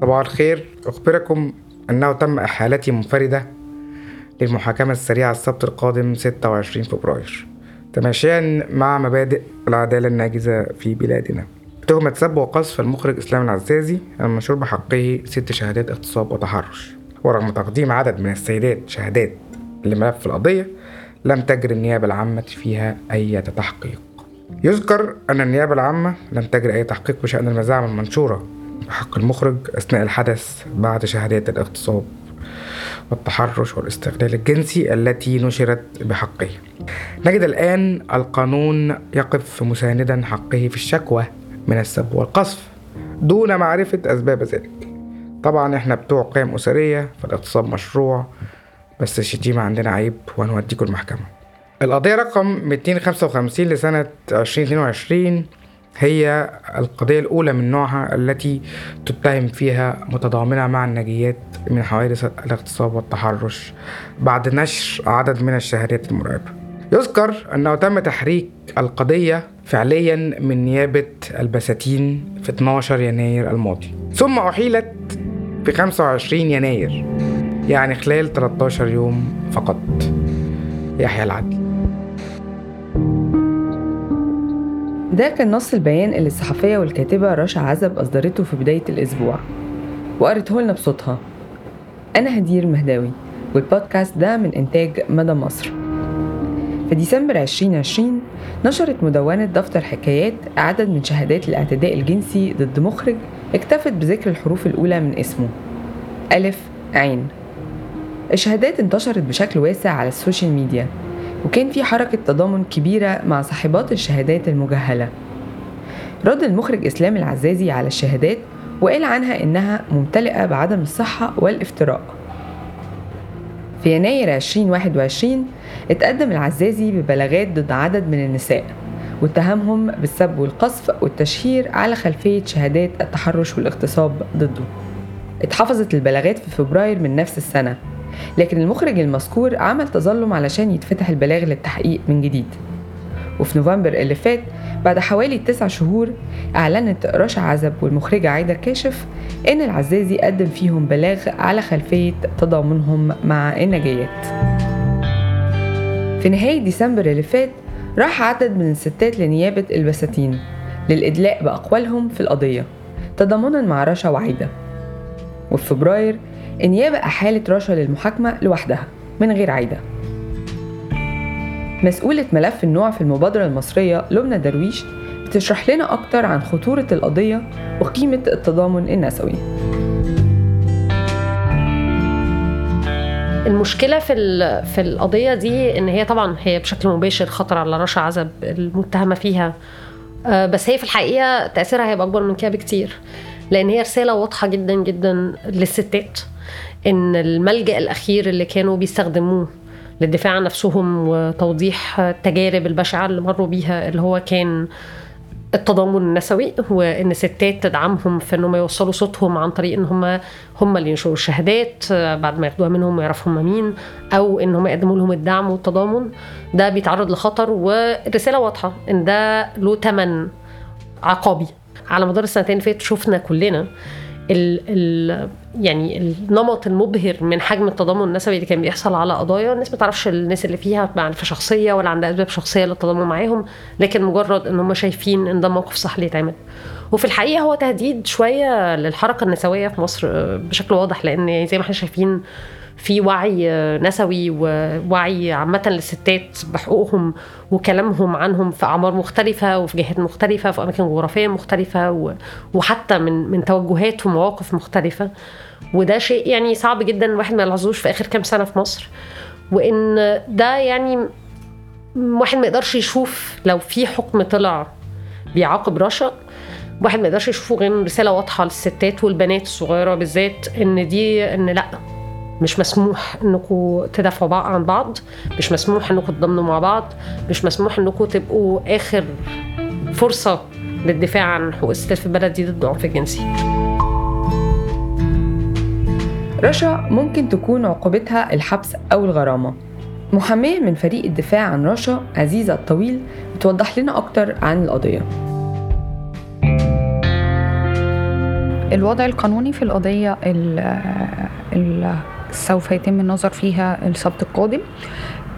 صباح الخير. أخبركم أنه تم إحالتي منفردة للمحاكمة السريعة السبت القادم 26 فبراير. تماشيا مع مبادئ العدالة الناجزة في بلادنا. تهمة سب وقذف المخرج إسلام العزازي المنشور بحقه ست شهادات اغتصاب وتحرش. ورغم تقديم عدد من السيدات شهادات لملف القضية لم تجري النيابة العامة فيها أي تحقيق. يذكر أن النيابة العامة لم تجري أي تحقيق بشأن المزاعم المنشورة. بحق المخرج أثناء الحدث بعد شهادات الاغتصاب والتحرش والاستغلال الجنسي التي نشرت بحقه. نجد الآن القانون يقف مساندا حقه في الشكوى من السب والقذف دون معرفة أسباب ذلك. طبعا إحنا بتوع قيم أسرية فالاغتصاب مشروع بس الشتيمة عندنا عيب وهنوديكم المحكمة. القضية رقم 255 لسنة 2022 هي القضية الأولى من نوعها التي تتهم فيها متضامنة مع الناجيات من حوادث الاغتصاب والتحرش بعد نشر عدد من الشهادات المرعبة يذكر أنه تم تحريك القضية فعليا من نيابة البساتين في 12 يناير الماضي. ثم أحيلت في 25 يناير يعني خلال 13 يوم فقط. يحيى العدل. ده كان نص البيان اللي الصحفية والكاتبة رشا عزب أصدرته في بداية الأسبوع. وقرته لنا بصوتها. أنا هدير المهداوي والبودكاست ده من إنتاج مدى مصر. في ديسمبر 2020 نشرت مدونة دفتر حكايات عدد من شهادات الاعتداء الجنسي ضد مخرج اكتفت بذكر الحروف الأولى من اسمه. ألف عين. الشهادات انتشرت بشكل واسع على ال social media. وكان في حركة تضامن كبيرة مع صاحبات الشهادات المجهلة. رد المخرج إسلام العزازي على الشهادات وقال عنها إنها ممتلئة بعدم الصحة والافتراء. في يناير 2021 اتقدم العزازي ببلاغات ضد عدد من النساء واتهمهم بالسب والقذف والتشهير على خلفية شهادات التحرش والاغتصاب ضده. اتحفظت البلاغات في فبراير من نفس السنة. لكن المخرج المذكور عمل تظلم علشان يتفتح البلاغ للتحقيق من جديد. وفي نوفمبر اللي فات بعد حوالي تسع شهور أعلنت رشا عزب والمخرجة عايدة كاشف إن العزازي قدم فيهم بلاغ على خلفية تضامنهم مع النجيات في نهاية ديسمبر اللي فات راح عدد من الستات لنيابة البساتين للإدلاء بأقوالهم في القضية تضامنا مع رشا وعايدة. وفي فبراير النيابة أحالت رشا للمحاكمة لوحدها من غير عايدة. مسؤولة ملف النوع في المبادرة المصرية لبنى درويش بتشرح لنا أكتر عن خطورة القضية وقيمة التضامن النسوي. المشكلة في في القضية دي إن هي طبعا هي بشكل مباشر خطر على رشا عزب المتهمة فيها. آه، بس هي في الحقيقة تأثيرها هيبقى أكبر من كده بكتير لأن هي رسالة واضحة جدا جدا للستات. إن الملجأ الأخير اللي كانوا بيستخدموه للدفاع عن نفسهم وتوضيح التجارب البشعة اللي مروا بيها اللي هو كان التضامن النسوي وإن ستات تدعمهم في إنهم يوصلوا صوتهم عن طريق إن هم هم اللي ينشروا الشهادات بعد ما ياخدوها منهم ويعرفوا هم مين أو إن هم يقدموا لهم الدعم والتضامن. ده بيتعرض لخطر والرساله واضحة إن ده له ثمن عقابي. على مدار السنتين اللي فاتوا شفنا كلنا ال ال يعني النمط المبهر من حجم التضامن النسوي اللي كان بيحصل على قضايا الناس ما تعرفش الناس اللي فيها معرفه شخصية ولا عندها أسباب شخصية للتضامن معاهم لكن مجرد إن هم شايفين إن ده موقف صح يتعمل وفي الحقيقة هو تهديد شوية للحركة النسوية في مصر بشكل واضح لأن زي ما إحنا شايفين في وعي نسوي ووعي عامة للستات بحقوقهم وكلامهم عنهم في أعمار مختلفة وفي جهات مختلفة في أماكن جغرافية مختلفة وحتى من من توجهات ومواقف مختلفة. وده شيء يعني صعب جدا الواحد ما يلاحظوش في آخر كام سنة في مصر. وإن ده يعني واحد ما يقدرش يشوف لو في حكم طلع بيعاقب رشا واحد ما يقدرش يشوفه غير رسالة واضحة للستات والبنات الصغيرة بالذات إن دي إن لأ. مش مسموح انكم تدافعوا بعض عن بعض مش مسموح انكم تضمنوا مع بعض مش مسموح انكم تبقوا آخر فرصة للدفاع عن حقوق الستات في البلد دي ضد العنف الجنسي رشا ممكن تكون عقوبتها الحبس أو الغرامة. محامية من فريق الدفاع عن رشا عزيزة الطويل بتوضح لنا أكتر عن القضية. الوضع القانوني في القضية سوف يتم النظر فيها السبت القادم.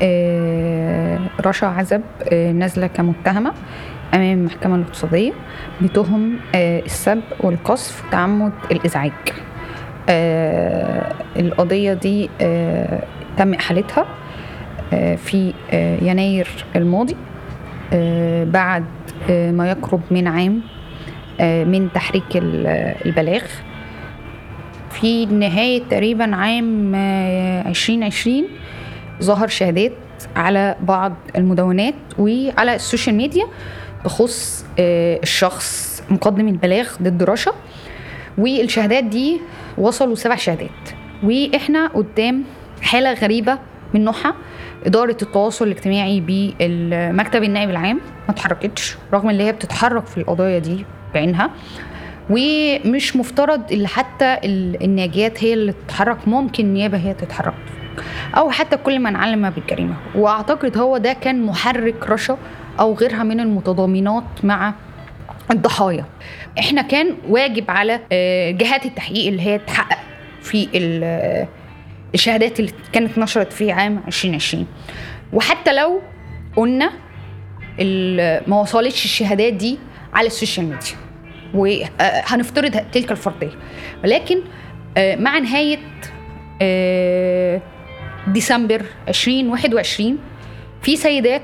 آه، رشا عزب آه، نازلة كمتهمة أمام المحكمة الاقتصادية. بتهم آه، السب والقصف وتعمد الإزعاج. القضية دي تم إحالتها في يناير الماضي. بعد ما يقرب من عام من تحريك البلاغ. في نهاية تقريبا عام 2020 ظهر شهادات على بعض المدونات وعلى ال social media بخص الشخص مقدم البلاغ ضد رشا. والشهادات دي وصلوا سبع شهادات. وإحنا قدام حالة غريبة من نوعها إدارة التواصل الاجتماعي بالمكتب النائب العام. ما اتحركتش رغم إن هي بتتحرك في القضايا دي بعينها. ومش مفترض اللي حتى الناجيات هي اللي تتحرك. ممكن النيابه هي تتحرك. أو حتى كل من علم بالجريمة. وأعتقد هو ده كان محرك رشا أو غيرها من المتضامنات مع الضحايا. إحنا كان واجب على آه، جهات التحقيق اللي هي تحقق في آه، الشهادات اللي كانت نشرت في عام 2020 وحتى لو قلنا ما وصلتش الشهادات دي على ال social media. وهنفترض تلك الفرضية. ولكن آه، مع نهاية آه، ديسمبر 2021 في سيدات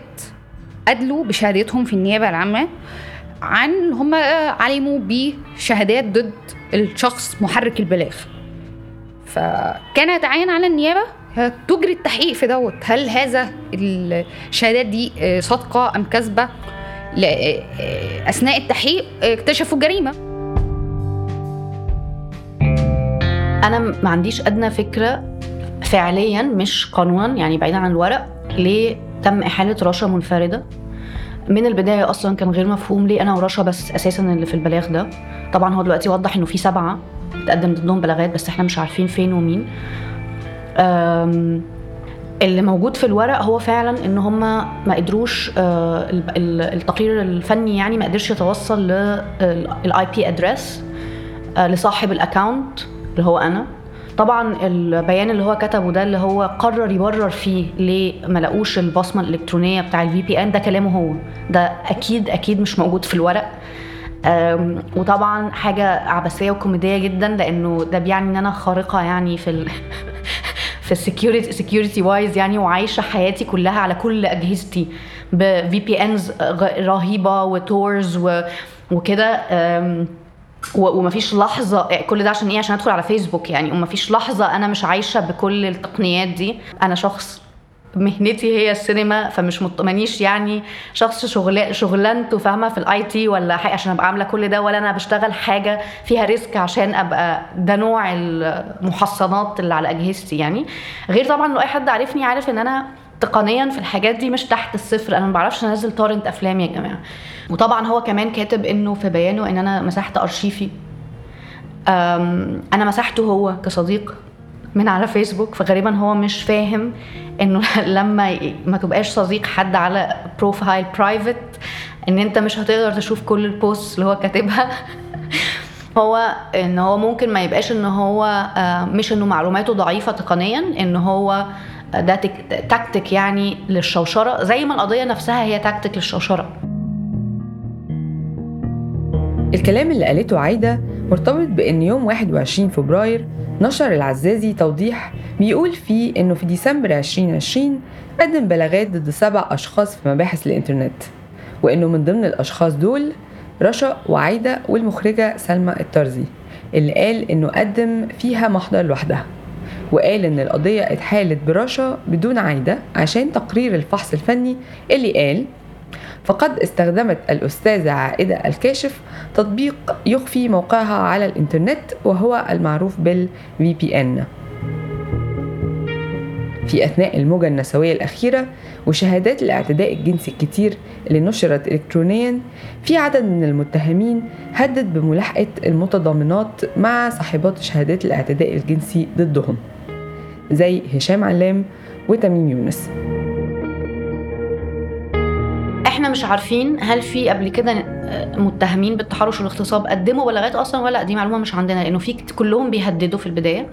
أدلوا بشهادتهم في النيابة العامة عن هم علموا بشهادات ضد الشخص محرك البلاغ. فكان يتعين على النيابة تجري التحقيق في دوت. هل هذا الشهادات دي آه، صادقة أم كذبة أثناء التحقيق اكتشفوا الجريمه أنا ما عنديش أدنى فكرة فعليا مش قانونا يعني بعيدا عن الورق ليه تم إحالة رشا منفردة. من البداية أصلا كان غير مفهوم ليه أنا ورشا بس أساسا اللي في البلاغ ده. طبعا هو دلوقتي وضح إنه في سبعة تقدم ضدهم بلاغات بس إحنا مش عارفين فين ومين. اللي موجود في الورق هو فعلا إن هم ما قدروش آه، التقرير الفني يعني ما قدرش يتوصل لل IP address لصاحب ال account اللي هو أنا. طبعا البيان اللي هو كتبه ده اللي هو قرر يبرر فيه ليه ما لقوش البصمة الإلكترونية بتاع ال VPN ده كلامه هو. ده أكيد أكيد مش موجود في الورق. وطبعا حاجة عبثية وكوميدية جدا لأنه ده بيعني إن أنا خارقة يعني في في ال security security wise يعني وعايشة حياتي كلها على كل أجهزتي. ب VPNs رهيبة و Tors وكده ومفيش لحظة كل ده عشان إيه؟ عشان أدخل على فيسبوك يعني ومفيش لحظة أنا مش عايشة بكل التقنيات دي. أنا شخص مهنتي هي السينما فمش مطمنيش يعني شخص شغل شغلانته فاهمة في ال IT ولا حاجة عشان أبقى عاملة كل ده ولا أنا بشتغل حاجة فيها risk عشان أبقى ده نوع المحصنات اللي على أجهزتي يعني. غير طبعا لو أي حد عارفني عارف إن أنا تقنيا في الحاجات دي مش تحت الصفر. أنا ما بعرفش أنزل torrent أفلام يا جماعة. وطبعا هو كمان كاتب إنه في بيانه إن أنا مسحت أرشيفي أنا مسحته هو كصديق من على فيسبوك فغالبا هو مش فاهم إنه لما ما تبقاش صديق حد على profile private إن أنت مش هتقدر تشوف كل ال posts اللي هو كاتبها. هو إن هو ممكن ما يبقاش إن هو آه، مش إنه معلوماته ضعيفة تقنيا إن هو ده تكتيك يعني للشوشرة زي ما القضية نفسها هي تكتيك للشوشرة. الكلام اللي قالته عايدة مرتبط بإن يوم 21 فبراير نشر العزازي توضيح بيقول فيه إنه في ديسمبر 2020 قدم بلاغات ضد سبع أشخاص في مباحث الإنترنت وإنه من ضمن الأشخاص دول رشا وعايدة والمخرجة سلمى الطرزي اللي قال إنه قدم فيها محضر لوحدها وقال إن القضية اتحالت برشا بدون عايدة عشان تقرير الفحص الفني اللي قال فقد استخدمت الأستاذة عائدة الكاشف تطبيق يخفي موقعها على الإنترنت وهو المعروف بال VPN في أثناء الموجة النسوية الأخيرة وشهادات الاعتداء الجنسي الكتير اللي نشرت إلكترونيا في عدد من المتهمين هدد بملاحقة المتضامنات مع صاحبات شهادات الاعتداء الجنسي ضدهم زي هشام علام وتميم يونس. إحنا مش عارفين هل في قبل كده آه، متهمين بالتحرش والاغتصاب قدموا بلاغات أصلا ولا دي معلومة مش عندنا لأنه في كلهم بيهددوا في البداية.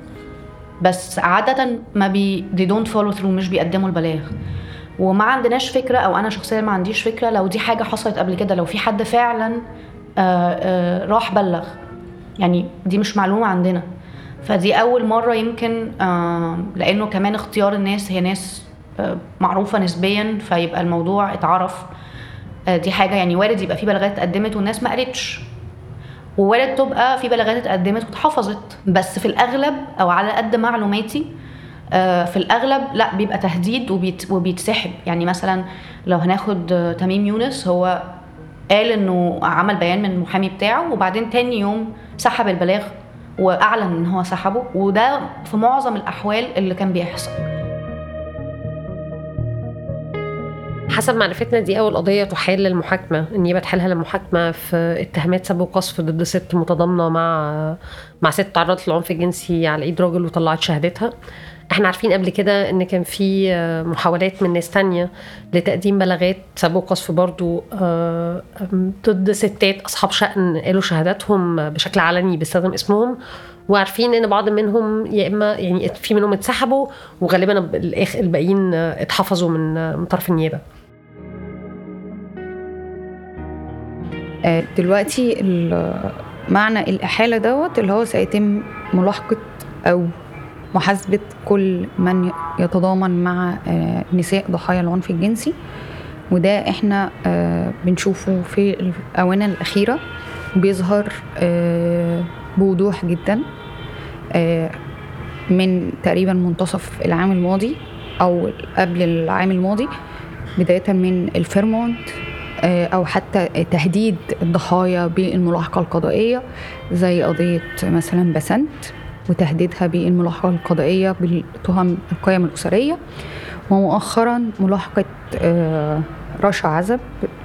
بس عادة ما بي they don't follow through مش بيقدموا البلاغ. وما عندناش فكرة أو أنا شخصيا ما عنديش فكرة لو دي حاجة حصلت قبل كده لو في حد فعلا آه، آه، راح بلغ. يعني دي مش معلومة عندنا. فدي أول مرة يمكن لأنه كمان اختيار الناس هي ناس معروفة نسبيا فيبقى الموضوع اتعرف. دي حاجة يعني وارد يبقى في بلاغات اتقدمت والناس ما قالتش. ووارد تبقى في بلاغات اتقدمت واتحفظت بس في الأغلب أو على قد معلوماتي آه، في الأغلب لا بيبقى تهديد وبيت وبيتسحب. يعني مثلا لو هناخد آه، تميم يونس هو قال إنه عمل بيان من المحامي بتاعه وبعدين تاني يوم سحب البلاغ وأعلن إن هو سحبه. وده في معظم الأحوال اللي كان بيحصل. حسب معرفتنا دي أول قضية تحال للمحاكمة النيابة تحالها للمحاكمة في اتهامات سب وقذف ضد ست متضامنة مع مع ست تعرضت للعنف الجنسي على إيد راجل وطلعت شهادتها. إحنا عارفين قبل كده إن كان في آه، محاولات من ناس تانية لتقديم بلاغات سب وقذف برضو آه، ضد ستات أصحاب شأن قالوا شهاداتهم بشكل علني بيستخدم اسمهم. وعارفين إن بعض منهم يا إما يعني في منهم اتسحبوا وغالبا الباقيين اتحفظوا من آه، من طرف النيابة. دلوقتي ال- معنى الإحالة دوت اللي هو سيتم ملاحقة أو محاسبة كل من يتضامن مع آه، نساء ضحايا العنف الجنسي. وده إحنا آه، بنشوفه في الآونة الأخيرة بيظهر آه، بوضوح جدا آه، من تقريبا منتصف العام الماضي أو قبل العام الماضي بداية من الفيرمونت آه، أو حتى تهديد الضحايا بالملاحقة القضائية زي قضية مثلا بسنت وتهديدها بالملاحقة القضائية بالتهم القيم الأسرية. ومؤخرا ملاحقة آه، رشا عزب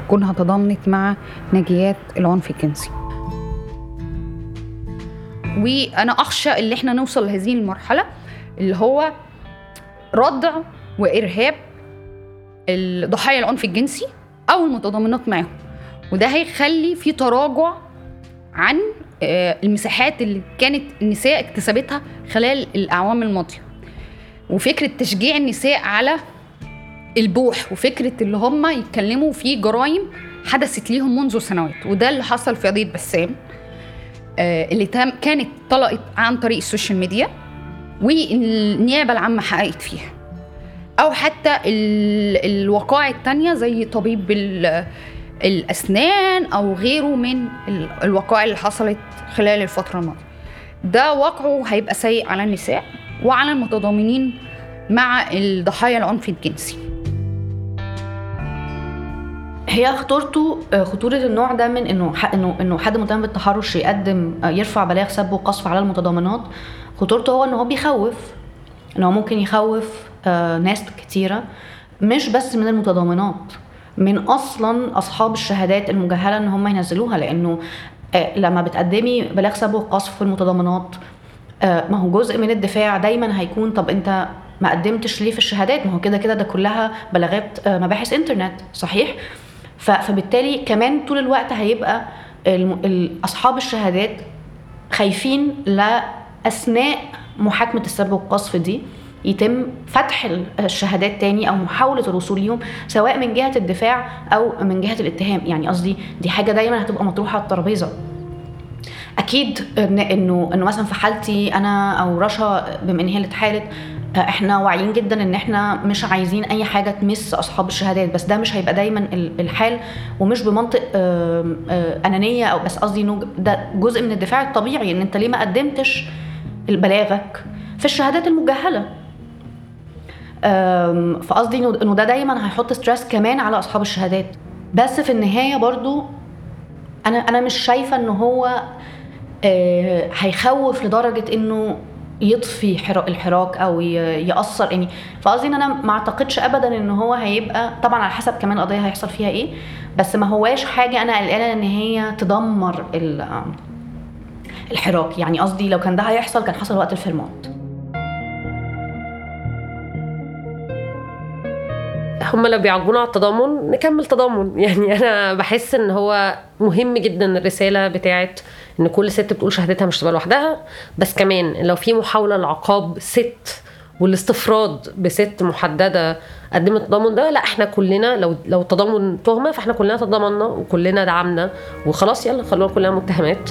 كونها تضامنت مع ناجيات العنف الجنسي. وأنا أخشى اللي إحنا نوصل لهذه المرحلة اللي هو ردع وإرهاب ضحايا العنف الجنسي. أو المتضامنات معاهم. وده هيخلي في تراجع عن آه، المساحات اللي كانت النساء اكتسبتها خلال الأعوام الماضية. وفكرة تشجيع النساء على البوح وفكرة اللي هم يتكلموا في جرائم حدثت ليهم منذ سنوات. وده اللي حصل في قضية بسام آه، اللي كانت طلقت عن طريق السوشيال ميديا والنيابة العامة حققت فيها. أو حتى ال- الوقائع التانية زي طبيب ال- الأسنان أو غيره من ال- الوقائع اللي حصلت خلال الفترة الماضية. ده واقعه هيبقى سيء على النساء وعلى المتضامنين مع الضحايا العنف الجنسي. هي خطورته خطورة النوع ده من إنه إنه إنه حد متهم بالتحرش يقدم يرفع بلاغ سب وقذف على المتضامنات. خطورته هو ان هو بيخوف. إن هو ممكن يخوف آه، ناس كتيرة مش بس من المتضامنات من أصلا أصحاب الشهادات المجهلة إن هم ينزلوها لأنه آه، لما بتقدمي بلاغ سب وقذف في المتضامنات آه، ما هو جزء من الدفاع دايما هيكون طب أنت ما قدمتش ليه في الشهادات؟ ما هو كده كده ده كلها بلاغات مباحث إنترنت صحيح؟ فبالتالي كمان طول الوقت هيبقى أصحاب الشهادات خايفين لا اثناء محاكمة السب والقذف دي يتم فتح ال- الشهادات تاني أو محاولة الوصول ليهم سواء من جهة الدفاع أو من جهة الاتهام. يعني قصدي دي حاجة دايما هتبقى مطروحة على الترابيزة. أكيد انه إنه مثلا في حالتي أنا أو رشا بما إن هي اللي اتحالت إحنا واعيين جدا إن إحنا مش عايزين أي حاجة تمس أصحاب الشهادات. بس ده مش هيبقى دايما ال- الحال ومش بمنطق أنانية أو بس قصدي ده جزء من الدفاع الطبيعي إن أنت ليه ما قدمتش بلاغك في الشهادات المجهلة. فقصدي انه ده دايما هيحط ستريس كمان على أصحاب الشهادات. بس في النهاية برضو أنا أنا مش شايفة ان هو آه، هيخوف لدرجة إنه يطفي حرا- الحراك أو يأثر. يعني فقصدي إن أنا ما أعتقدش ابدا ان هو هيبقى طبعا على حسب كمان القضية هيحصل فيها إيه. بس ما هواش حاجة أنا قلقانة إن هي تدمر ال- الحراك يعني قصدي لو كان ده هيحصل كان حصل وقت الفيلمات هم لو بيعجبونا على التضامن نكمل تضامن. يعني أنا بحس إن هو مهم جدا الرسالة بتاعت إن كل ست بتقول شهادتها مش تبقى لوحدها. بس كمان لو في محاولة لعقاب ست والاستفراد بست محددة قدمت التضامن ده لا إحنا كلنا لو لو التضامن تهمة فإحنا كلنا تضامنا وكلنا دعمنا. وخلاص يلا خلونا كلنا متهمات.